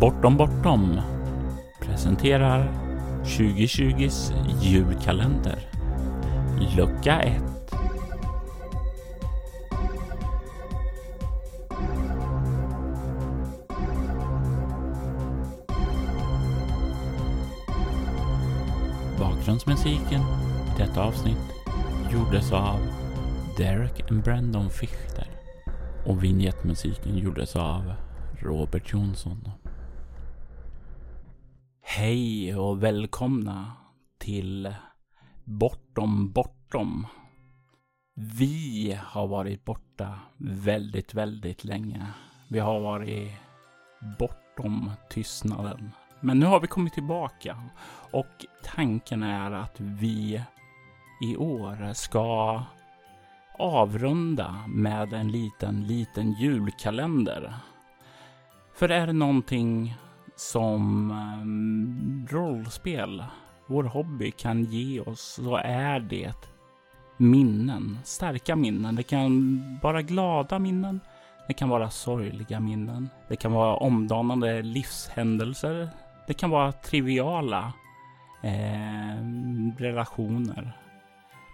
Bortom Bortom presenterar 2020s julkalender. Lucka 1. Bakgrundsmusiken i detta avsnitt gjordes av Derek and Brandon Fichter och vignettmusiken gjordes av Robert Jonsson. Hej och välkomna till Bortom Bortom. Vi har varit borta väldigt, väldigt länge. Vi har varit bortom tystnaden. Men nu har vi kommit tillbaka och tanken är att vi i år ska avrunda med en liten, liten julkalender. För är det någonting som um, rollspel, vår hobby, kan ge oss så är det minnen, starka minnen. Det kan vara glada minnen, det kan vara sorgliga minnen, det kan vara omdanande livshändelser, det kan vara triviala eh, relationer,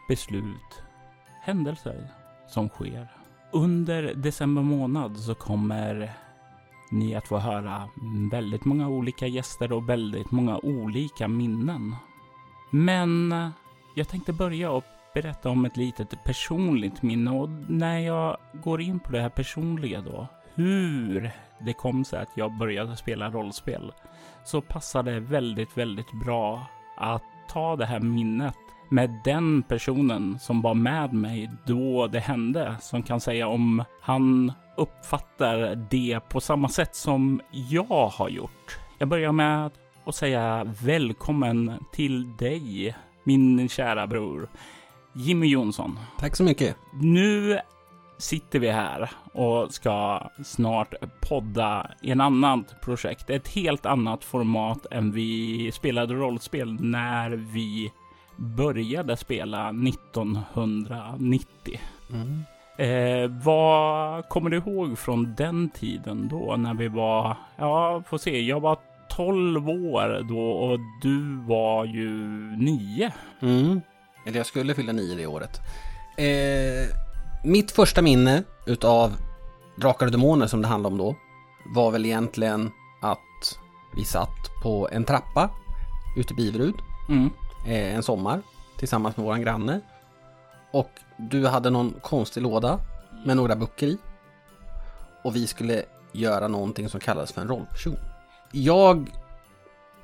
beslut, händelser som sker. Under december månad så kommer ni att få höra väldigt många olika gäster och väldigt många olika minnen. Men eh, jag tänkte börja och berätta om ett litet personligt minne och när jag går in på det här personliga då, hur det kom sig att jag började spela rollspel, så passar det väldigt, väldigt bra att ta det här minnet med den personen som var med mig då det hände, som kan säga om han uppfattar det på samma sätt som jag har gjort. Jag börjar med att säga välkommen till dig, min kära bror Jimmy Jonsson. Tack så mycket. Nu sitter vi här och ska snart podda i en annat projekt. Ett helt annat format än vi spelade rollspel när vi började spela 1990. Mm. Eh, vad kommer du ihåg från den tiden då när vi var, ja, får se, jag var 12 år då och du var ju 9. Mm. Eller jag skulle fylla 9 det året. Eh, mitt första minne utav Drakar och Demoner som det handlade om då var väl egentligen att vi satt på en trappa ute i Biverud mm. Eh, en sommar tillsammans med våran granne. Och du hade någon konstig låda med några böcker i. Och vi skulle göra någonting som kallades för en rollperson. Jag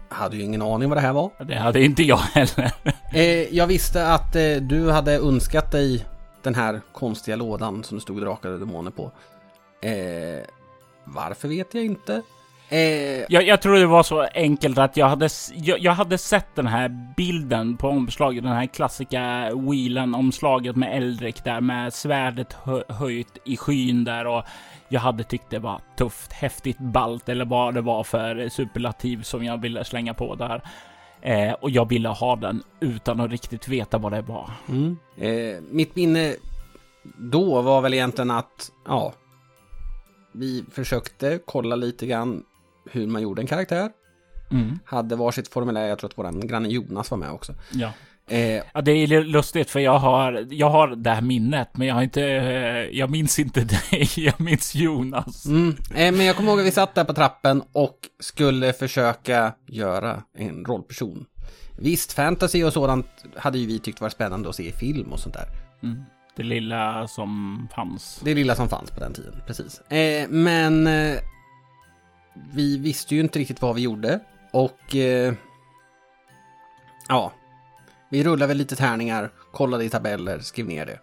hade ju ingen aning vad det här var. Det hade inte jag heller. eh, jag visste att eh, du hade önskat dig den här konstiga lådan som det stod drakar och demoner på. Varför vet jag inte. Eh, jag, jag, tror det var så enkelt att jag hade, jag, jag, hade sett den här bilden på omslaget, den här klassiska wheelen-omslaget med Eldrik där med svärdet hö, höjt i skyn där och jag hade tyckt det var tufft, häftigt, balt eller vad det var för superlativ som jag ville slänga på där. Eh, och jag ville ha den utan att riktigt veta vad det var. Mm. Eh, mitt minne då var väl egentligen att, ja, vi försökte kolla lite grann hur man gjorde en karaktär. Mm. Hade varsitt formulär, jag tror att vår granne Jonas var med också. Ja. Eh, ja, det är lustigt för jag har, jag har det här minnet, men jag har inte, eh, jag minns inte dig, jag minns Jonas. Mm, eh, men jag kommer ihåg att vi satt där på trappen och skulle försöka göra en rollperson. Visst, fantasy och sådant hade ju vi tyckt var spännande att se i film och sånt där. Mm. Det lilla som fanns. Det lilla som fanns på den tiden, precis. Eh, men eh, vi visste ju inte riktigt vad vi gjorde och eh, ja, vi rullade väl lite tärningar, kollade i tabeller, skrev ner det.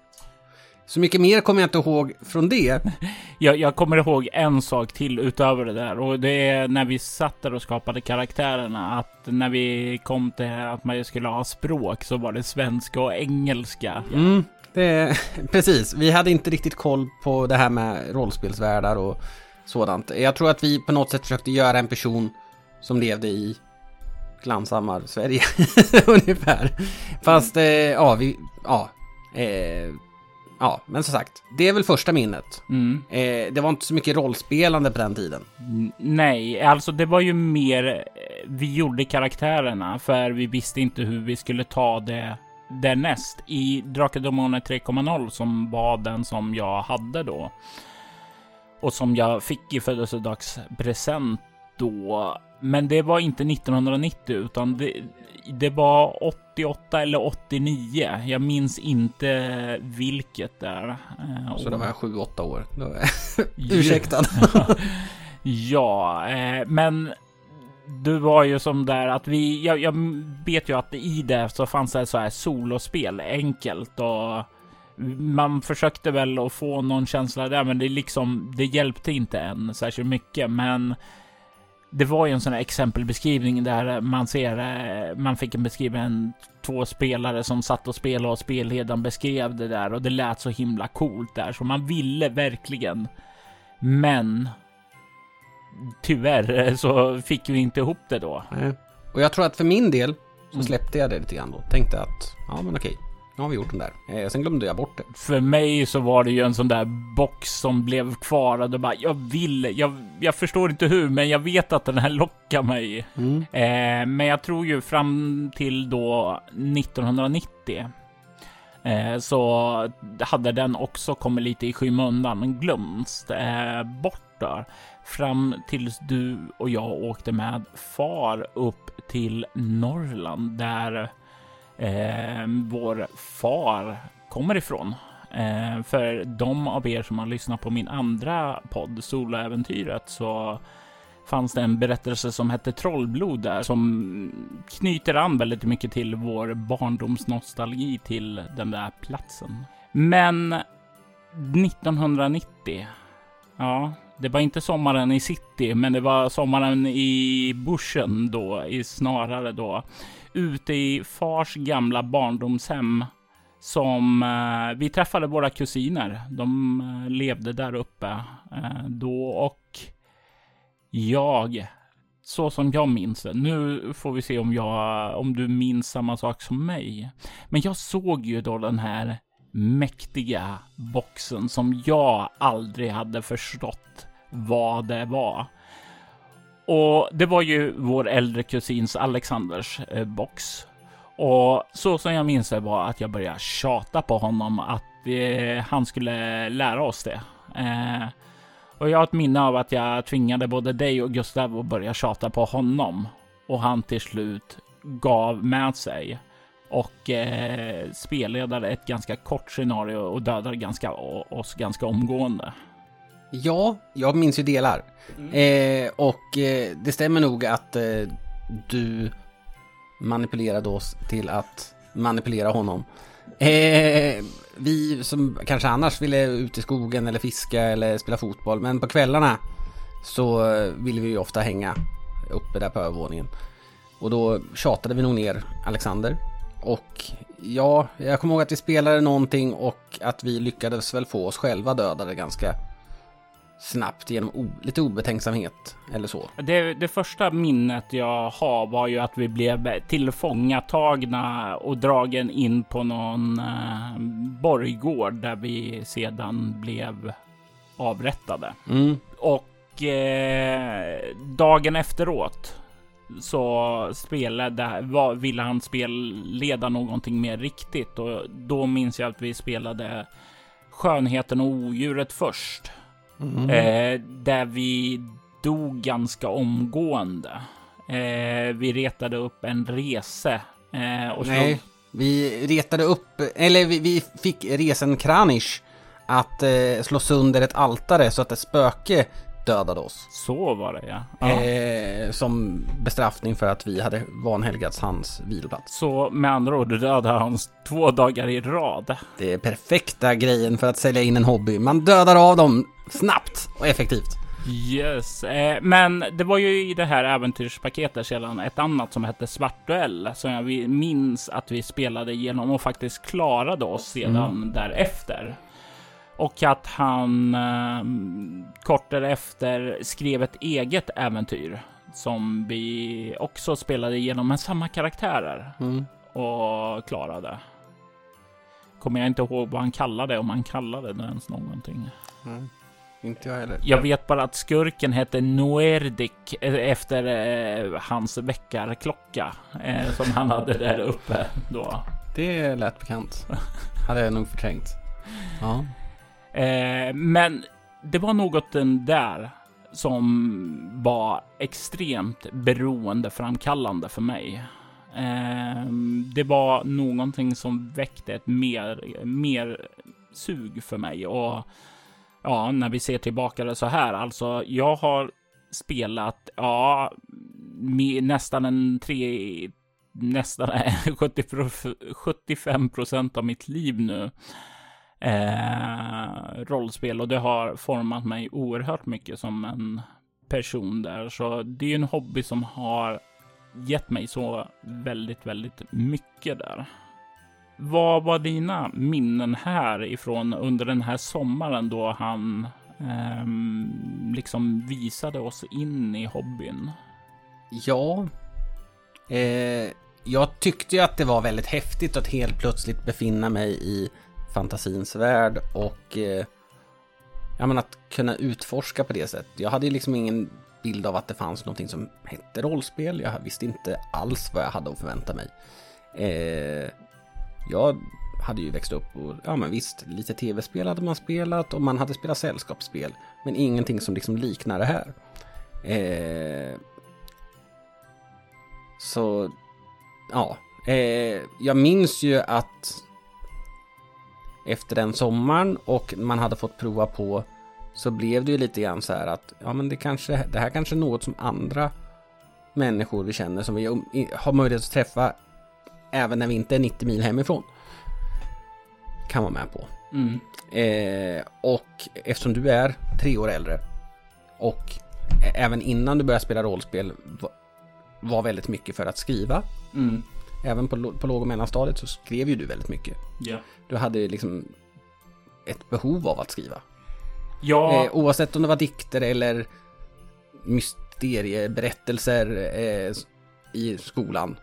Så mycket mer kommer jag inte ihåg från det. Jag, jag, kommer ihåg en sak till utöver det där och det är när vi satt där och skapade karaktärerna. Att när vi kom till att man skulle ha språk så var det svenska och engelska. Mm, det, precis, vi hade inte riktigt koll på det här med rollspelsvärldar och sådant. Jag tror att vi på något sätt försökte göra en person som levde i Glanshammar, Sverige ungefär. Fast eh, ja, vi, ja. Eh, ja, men som sagt, det är väl första minnet. Mm. Eh, det var inte så mycket rollspelande på den tiden. Nej, alltså det var ju mer eh, vi gjorde karaktärerna för vi visste inte hur vi skulle ta det därnäst. I Drakar och Demoner 3.0 som var den som jag hade då och som jag fick i födelsedagspresent då. Men det var inte 1990 utan det, det var 88 eller 89. Jag minns inte vilket där. Eh, Så och- då var jag sju, åtta år. Ursäktad. ja, eh, men du var ju som där att vi, jag, jag vet ju att i det så fanns det så här solospel enkelt och man försökte väl att få någon känsla där, men det liksom, det hjälpte inte än särskilt mycket. Men det var ju en sån här exempelbeskrivning där man ser, eh, man fick en beskrivning, två spelare som satt och spelade och spelledaren beskrev det där och det lät så himla coolt där, så man ville verkligen. Men tyvärr så fick vi inte ihop det då. Och jag tror att för min del så Mm. släppte jag det lite grann då. Tänkte att, ja men okej, nu har vi gjort den där. Eh, sen glömde jag bort det. För mig så var det ju en sån där box som blev kvar och det bara, jag vill, jag, jag förstår inte hur, men jag vet att den här lockar mig. Mm. Eh, men jag tror ju fram till då 1990 eh, så hade den också kommit lite i skymundan, men glömts eh, bort där. Fram tills du och jag åkte med far upp till Norrland där eh, vår far kommer ifrån. Eh, för de av er som har lyssnat på min andra podd, Soloäventyret, så fanns det en berättelse som hette Trollblod där som knyter an väldigt mycket till vår barndomsnostalgi till den där platsen. Men 1990, ja, det var inte sommaren i city, men det var sommaren i bushen då, i snarare då, ute i fars gamla barndomshem som eh, vi träffade våra kusiner. De eh, levde där uppe eh, då och jag, så som jag minns det. Nu får vi se om jag, om du minns samma sak som mig. Men jag såg ju då den här mäktiga boxen som jag aldrig hade förstått vad det var. Och det var ju vår äldre kusins Alexanders eh, box. Och så som jag minns det var att jag började tjata på honom att eh, han skulle lära oss det. Eh, och jag har ett minne av att jag tvingade både dig och Gustav att börja tjata på honom. Och han till slut gav med sig. Och eh, spelledade ett ganska kort scenario och dödade ganska, oss ganska omgående. Ja, jag minns ju delar. Eh, och eh, det stämmer nog att eh, du manipulerade oss till att manipulera honom. Eh, vi som kanske annars ville ut i skogen eller fiska eller spela fotboll, men på kvällarna så ville vi ju ofta hänga uppe där på övervåningen. Och då tjatade vi nog ner Alexander. Och ja, jag kommer ihåg att vi spelade någonting och att vi lyckades väl få oss själva dödade ganska snabbt genom o- lite obetänksamhet eller så. Det, det första minnet jag har var ju att vi blev tillfångatagna och dragen in på någon eh, borggård där vi sedan blev avrättade. Mm. Och eh, dagen efteråt så spelade, var, ville han spelleda någonting mer riktigt och då minns jag att vi spelade Skönheten och odjuret först. Mm. Eh, där vi dog ganska omgående. Eh, vi retade upp en rese. Eh, och slog- Nej, vi retade upp, eller vi, vi fick resen Kranich att eh, slå sönder ett altare så att ett spöke dödade oss. Så var det ja. ja. Eh, som bestraffning för att vi hade vanhelgats hans viloplats. Så med andra ord dödade han två dagar i rad. Det är perfekta grejen för att sälja in en hobby. Man dödar av dem snabbt och effektivt. Yes, eh, men det var ju i det här äventyrspaketet sedan ett annat som hette Svartduell som jag vi- minns att vi spelade igenom och faktiskt klarade oss sedan därefter. Och att han eh, kort därefter skrev ett eget äventyr som vi också spelade igenom med samma karaktärer Mm. och klarade. kommer jag inte ihåg vad han kallade om han kallade det ens någonting. Mm. Inte jag heller. Jag vet bara att skurken hette Noerdik eh, efter eh, hans väckarklocka eh, som han hade där uppe då. Det lät bekant. Hade jag nog förträngt. Ja. Eh, men det var något den där som var extremt beroendeframkallande för mig. Eh, det var någonting som väckte ett mer, mer sug för mig och ja, när vi ser tillbaka det så här, alltså jag har spelat, ja, nästan en tre, nästan 70, 75 procent av mitt liv nu. Eh, rollspel och det har format mig oerhört mycket som en person där. Så det är ju en hobby som har gett mig så väldigt, väldigt mycket där. Vad var dina minnen här ifrån under den här sommaren då han eh, liksom visade oss in i hobbyn? Ja, eh, jag tyckte ju att det var väldigt häftigt att helt plötsligt befinna mig i fantasins värld och eh, ja, men att kunna utforska på det sättet. Jag hade ju liksom ingen bild av att det fanns någonting som hette rollspel. Jag visste inte alls vad jag hade att förvänta mig. Eh, jag hade ju växt upp och ja men visst, lite tv-spel hade man spelat och man hade spelat sällskapsspel. Men ingenting som liksom liknar det här. Eh, så, ja. Eh, jag minns ju att efter den sommaren och man hade fått prova på så blev det ju lite grann så här att ja men det kanske, det här kanske är något som andra människor vi känner som vi har möjlighet att träffa även när vi inte är 90 mil hemifrån. Kan vara med på. Mm. Eh, och eftersom du är tre år äldre och även innan du började spela rollspel var väldigt mycket för att skriva. Mm. Även på, på låg och mellanstadiet så skrev ju du väldigt mycket. Ja. Du hade liksom ett behov av att skriva. Ja. Eh, oavsett om det var dikter eller mysterieberättelser eh, i skolan.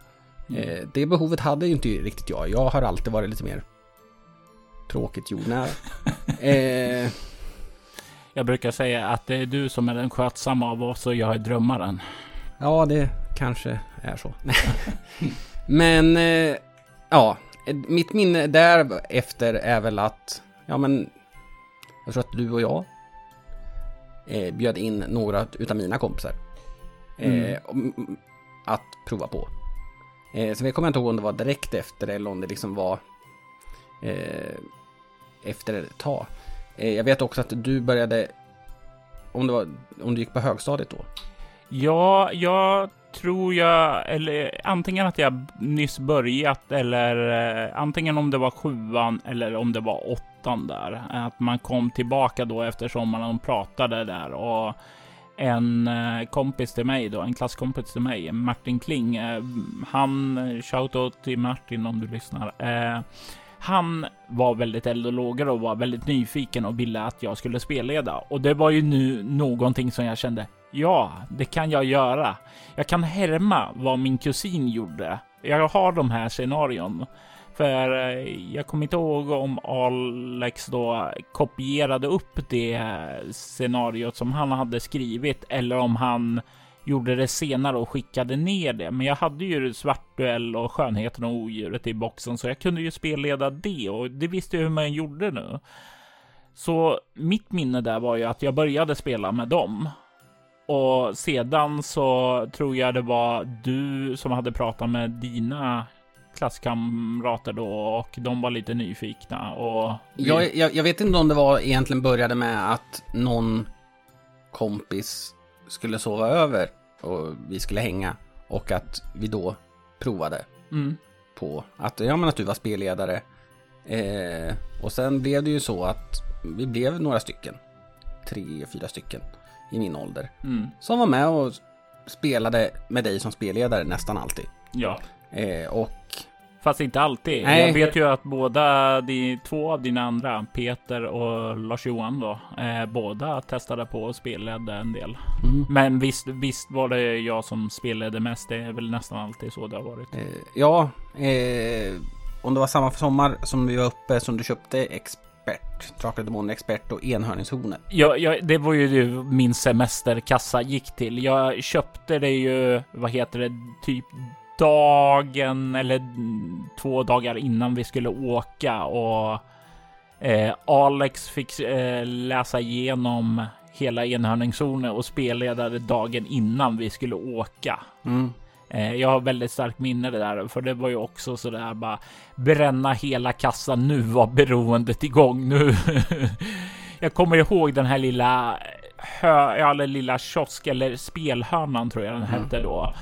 Mm. Eh, det behovet hade ju inte riktigt jag. Jag har alltid varit lite mer tråkigt jordnära. eh, jag brukar säga att det är du som är den skötsamma av oss och jag är drömmaren. Ja, det kanske är så. men eh, ja, mitt minne därefter är väl att ja, men jag tror att du och jag eh, bjöd in några utav mina kompisar eh, mm. att prova på. Eh, så vi kommer inte ihåg om det var direkt efter eller om det liksom var eh, efter ett tag. Eh, jag vet också att du började, om, det var, om du gick på högstadiet då? Ja, jag tror jag, eller antingen att jag nyss börjat eller eh, antingen om det var sjuan eller om det var åttan där. Att man kom tillbaka då efter sommaren och pratade där och en eh, kompis till mig då, en klasskompis till mig, Martin Kling. Eh, han, eh, shoutout till Martin om du lyssnar. Eh, han var väldigt eld och lågor och var väldigt nyfiken och ville att jag skulle spelleda. Och det var ju nu någonting som jag kände, ja, det kan jag göra. Jag kan härma vad min kusin gjorde. Jag har de här scenarion. För eh, jag kommer inte ihåg om Alex då kopierade upp det scenariot som han hade skrivit eller om han gjorde det senare och skickade ner det. Men jag hade ju Svartduell och Skönheten och Odjuret i boxen så jag kunde ju spelleda det och det visste jag hur man gjorde nu. Så mitt minne där var ju att jag började spela med dem. Och sedan så tror jag det var du som hade pratat med dina klasskamrater då och de var lite nyfikna och... Jag, jag, jag vet inte om det var egentligen började med att någon kompis skulle sova över och vi skulle hänga och att vi då provade mm. på att, ja, men att du var spelledare. Eh, och sen blev det ju så att vi blev några stycken, tre, fyra stycken i min ålder, mm. som var med och spelade med dig som spelledare nästan alltid. Ja. Eh, och Fast inte alltid. Nej. Jag vet ju att båda, de, två av dina andra, Peter och Lars-Johan då, eh, båda testade på och spelade en del. Mm. Men visst, visst var det jag som spelade mest. Det är väl nästan alltid så det har varit. Eh, ja, eh, om det var samma sommar som vi var uppe som du köpte Expert, Drakar Expert och Enhörningshornet. Ja, ja, det var ju det min semesterkassa gick till. Jag köpte det ju, vad heter det, typ dagen eller två dagar innan vi skulle åka och eh, Alex fick eh, läsa igenom hela enhörningszonen och spelledade dagen innan vi skulle åka. Mm. Eh, jag har väldigt starkt minne det där, för det var ju också så där bara bränna hela kassan. Nu var beroendet igång. Nu. jag kommer ihåg den här lilla hö, eller lilla kiosk eller spelhörnan tror jag den Mm. hette då.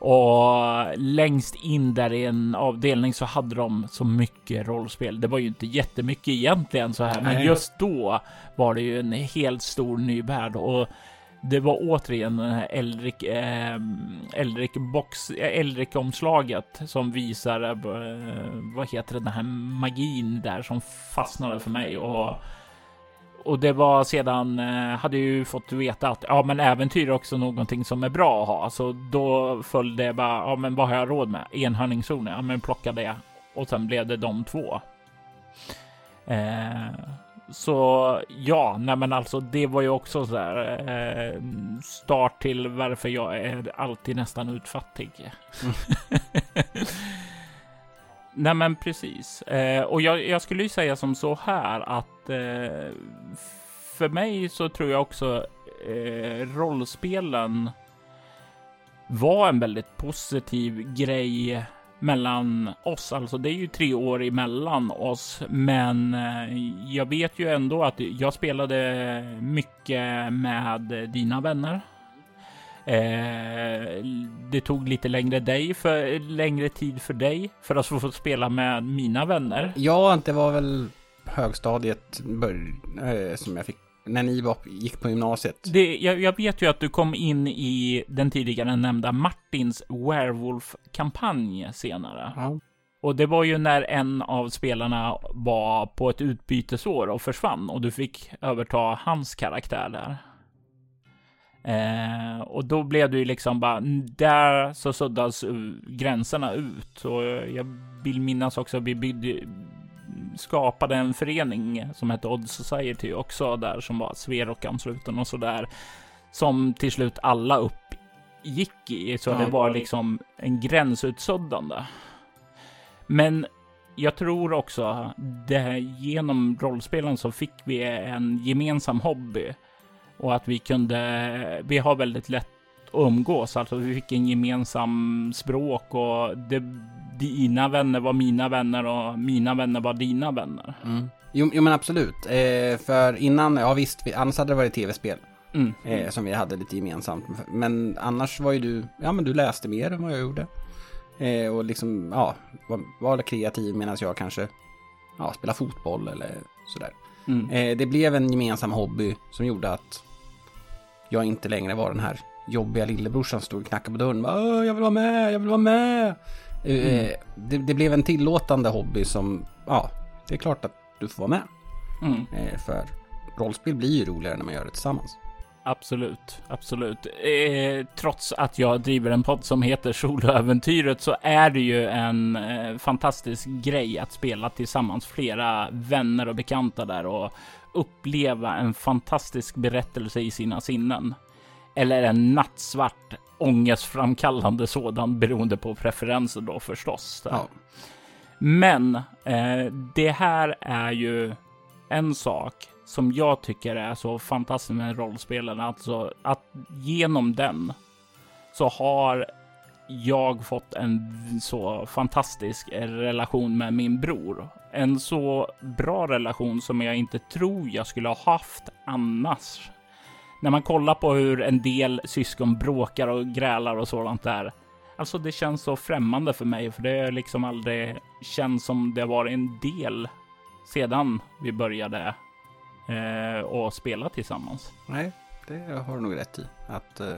Och längst in där i en avdelning så hade de så mycket rollspel. Det var ju inte jättemycket egentligen så här, men just då var det ju en helt stor ny värld. Och det var återigen den här Eldrik, eh, Eldrik box, eh, Eldrik omslaget som visar eh, vad heter det, den här magin där som fastnade för mig. Och och det var sedan eh, hade ju fått veta att ja, men äventyr är också någonting som är bra att ha, så då följde det bara. Ja, men vad har jag råd med? Enhörningszoner? Ja, men plocka det och sen blev det de två. Eh, så ja, nej men alltså det var ju också så där eh, start till varför jag är alltid nästan utfattig. nej men precis. Eh, och jag, jag skulle ju säga som så här att eh, för mig så tror jag också eh, rollspelen var en väldigt positiv grej mellan oss. Alltså det är ju tre år emellan oss, men eh, jag vet ju ändå att jag spelade mycket med dina vänner. Eh, det tog lite längre, dig för, längre tid för dig för att få spela med mina vänner. Ja, det var väl högstadiet bör, eh, som jag fick när ni var, gick på gymnasiet. Det, jag, jag vet ju att du kom in i den tidigare nämnda Martins Werewolf-kampanj senare. Ja. Och det var ju när en av spelarna var på ett utbytesår och försvann och du fick överta hans karaktär där. Eh, och då blev det ju liksom bara, där så suddas uh, gränserna ut. Och jag vill minnas också att vi byggde, skapade en förening som hette Odd Society också där som var Sverok-ansluten och sådär. Som till slut alla uppgick i, så Ja. det var liksom en gränsutsuddande. Men jag tror också det genom rollspelen så fick vi en gemensam hobby och att vi kunde. Vi har väldigt lätt att umgås, alltså vi fick en gemensam språk och det, dina vänner var mina vänner och mina vänner var dina vänner. Mm. Jo, jo, men absolut. Eh, för innan, ja visst, vi, annars hade det varit tv-spel. Mm. Eh, som vi hade lite gemensamt. Men annars var ju du, ja men du läste mer än vad jag gjorde. Eh, och liksom, ja, var, var kreativ medan jag kanske, ja, spelade fotboll eller sådär. Mm. Eh, det blev en gemensam hobby som gjorde att jag inte längre var den här jobbiga lillebrorsan som stod och knackade på dörren. Jag vill vara med, jag vill vara med. Eh, Mm. det, det blev en tillåtande hobby som, ja, det är klart att du får vara med. Mm. Eh, för rollspel blir ju roligare när man gör det tillsammans. Absolut, absolut. Eh, trots att jag driver en podd som heter Soloäventyret så är det ju en eh, fantastisk grej att spela tillsammans flera vänner och bekanta där och uppleva en fantastisk berättelse i sina sinnen. Eller en nattsvart ångestframkallande sådan beroende på preferenser då förstås. Ja. Men eh, det här är ju en sak som jag tycker är så fantastiskt med rollspelen. Alltså att genom den så har jag fått en så fantastisk relation med min bror. En så bra relation som jag inte tror jag skulle ha haft annars. När man kollar på hur en del syskon bråkar och grälar och sådant där. Alltså det känns så främmande för mig för det är liksom aldrig känns som det var en del sedan vi började eh, och spela tillsammans. Nej, det har du nog rätt i. Att eh,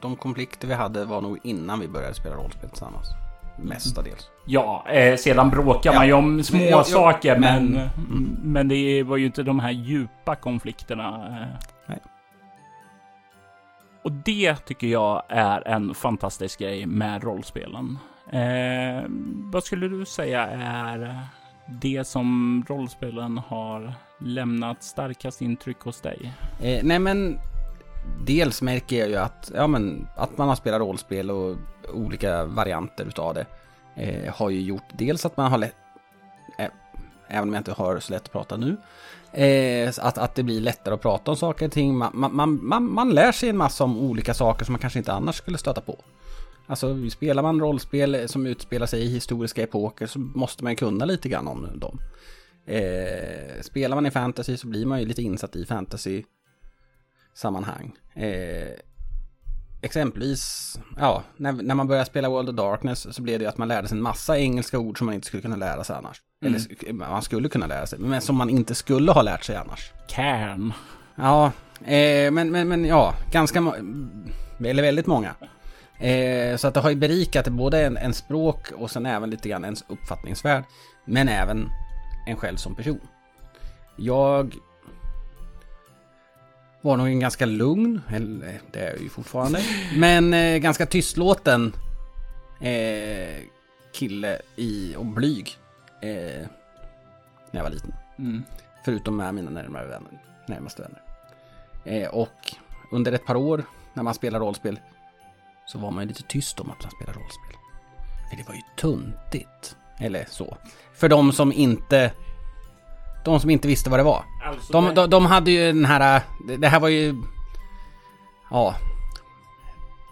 de konflikter vi hade var nog innan vi började spela rollspel tillsammans. Mestadels. Ja, eh, sedan bråkar Ja. man ju om små jag- saker, men, men- men det var ju inte de här djupa konflikterna. eh. Nej. Och det tycker jag är en fantastisk grej med rollspelen. Eh, vad skulle du säga är det som rollspelen har lämnat starkast intryck hos dig? Eh, nej men dels märker jag ju att, ja, men, att man har spelat rollspel och olika varianter utav det eh, har ju gjort dels att man har lätt, eh, även om jag inte har så lätt att prata nu, eh, att, att det blir lättare att prata om saker och ting. Man, man, man, man lär sig en massa om olika saker som man kanske inte annars skulle stöta på. Alltså spelar man rollspel som utspelar sig i historiska epoker så måste man kunna lite grann om dem. Eh, spelar man i fantasy så blir man ju lite insatt i fantasy sammanhang. Eh, exempelvis, ja, när, när man började spela World of Darkness så blev det att man lärde sig en massa engelska ord som man inte skulle kunna lära sig annars. Mm. Eller man skulle kunna lära sig, men som man inte skulle ha lärt sig annars. Can. Ja, eh, men, men, men ja, ganska, eller väldigt många. Eh, så att det har ju berikat både en, en, språk och sen även lite grann ens uppfattningsvärld. Men även en själv som person. Jag var nog en ganska lugn, eller det är jag ju fortfarande, men eh, ganska tystlåten eh, kille i, och blyg eh, när jag var liten. Mm. Förutom med mina närmare vänner, närmaste vänner. Eh, och under ett par år när man spelar rollspel så var man ju lite tyst om att man spelar rollspel. För det var ju tuntigt. Eller så. För de som inte... De som inte visste vad det var. Alltså de, de, de hade ju den här... Det här var ju... Ja.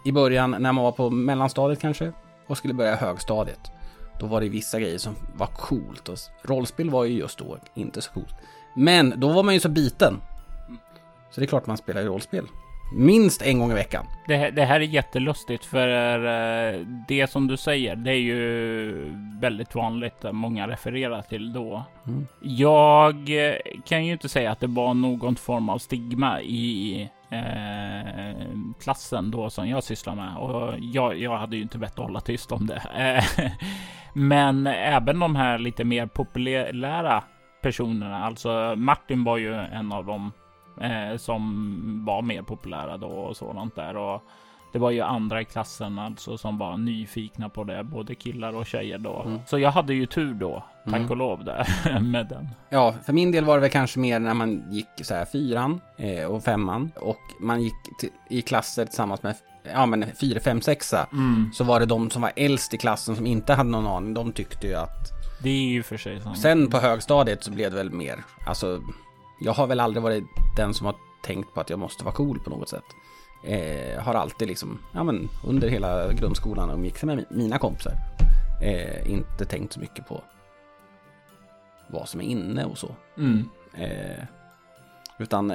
I början när man var på mellanstadiet kanske. Och skulle börja högstadiet. Då var det vissa grejer som var coolt. Och rollspel var ju just då inte så coolt. Men då var man ju så biten. Så det är klart man spelar ju rollspel. Minst en gång i veckan. Det, det, här är jättelustigt för eh, det som du säger, det är ju väldigt vanligt. Många refererar till då. Mm. Jag eh, kan ju inte säga att det var någon form av stigma i eh, klassen då som jag sysslar med och jag, jag hade ju inte vett att hålla tyst om det. Men även de här lite mer populära personerna, alltså Martin var ju en av dem eh, som var mer populära då och sådant där. Och det var ju andra i klassen alltså som var nyfikna på det, både killar och tjejer då. Mm. Så jag hade ju tur då, tack mm. och lov där med den. Ja, för min del var det väl kanske mer när man gick så här fyran eh, och femman och man gick i klasser tillsammans med ja men fyra, fem, sexa. Mm. Så var det de som var äldst i klassen som inte hade någon aning. De tyckte ju att det är ju för sig sant. Sen på högstadiet så blev det väl mer, alltså jag har väl aldrig varit den som har tänkt på att jag måste vara cool på något sätt. Eh, har alltid liksom, ja men under hela grundskolan umgicks med mina kompisar. Eh, inte tänkt så mycket på vad som är inne och så. Mm. Eh, utan,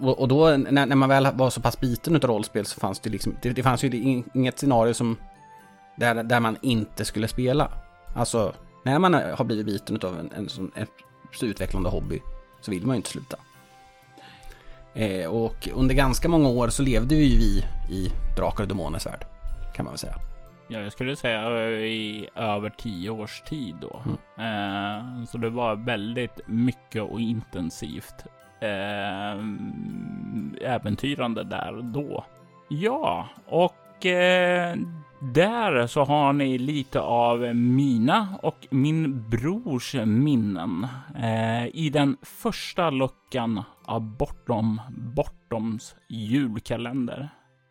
och då när, när, man väl var så pass biten av rollspel så fanns det liksom, det, det fanns ju inget scenario som där, där man inte skulle spela. Alltså, när man har blivit biten av en, en, en, en utvecklande hobby så vill man ju inte sluta. Eh, och under ganska många år så levde ju vi i Drakar och Demoners värld. Kan man väl säga. Ja, jag skulle säga i över tio års tid då. Mm. Eh, så det var väldigt mycket och intensivt eh, äventyrande där då. Ja, och eh, där så har ni lite av mina och min brors minnen eh, i den första luckan av Bortom Bortoms julkalender.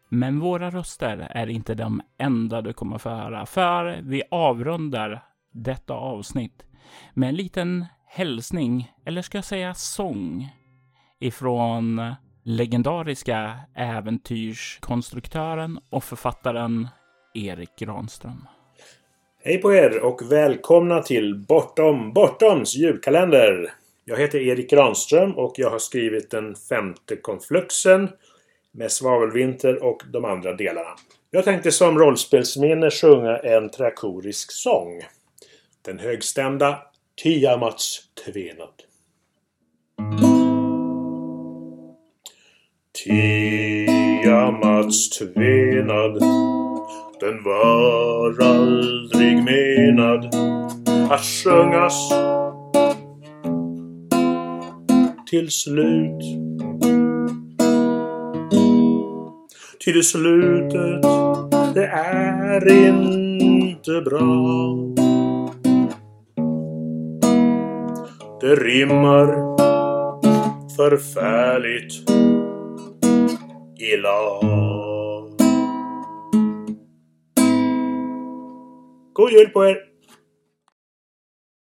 Men våra röster är inte de enda du kommer få höra, för vi avrundar detta avsnitt med en liten hälsning, eller ska jag säga sång, ifrån legendariska äventyrskonstruktören och författaren Erik Granström. Hej på er och välkomna till Bortom Bortoms julkalender. Jag heter Erik Granström och jag har skrivit den femte konfluxen med Svavelvinter och de andra delarna. Jag tänkte som rollspelsminne sjunga en trakorisk sång. Den högstämda Tiamats tvenad. Tiamats tvenad den var aldrig menad att sjungas till slut. Till slutet Det är inte bra. Det rimmar förfärligt illa. God jul på er!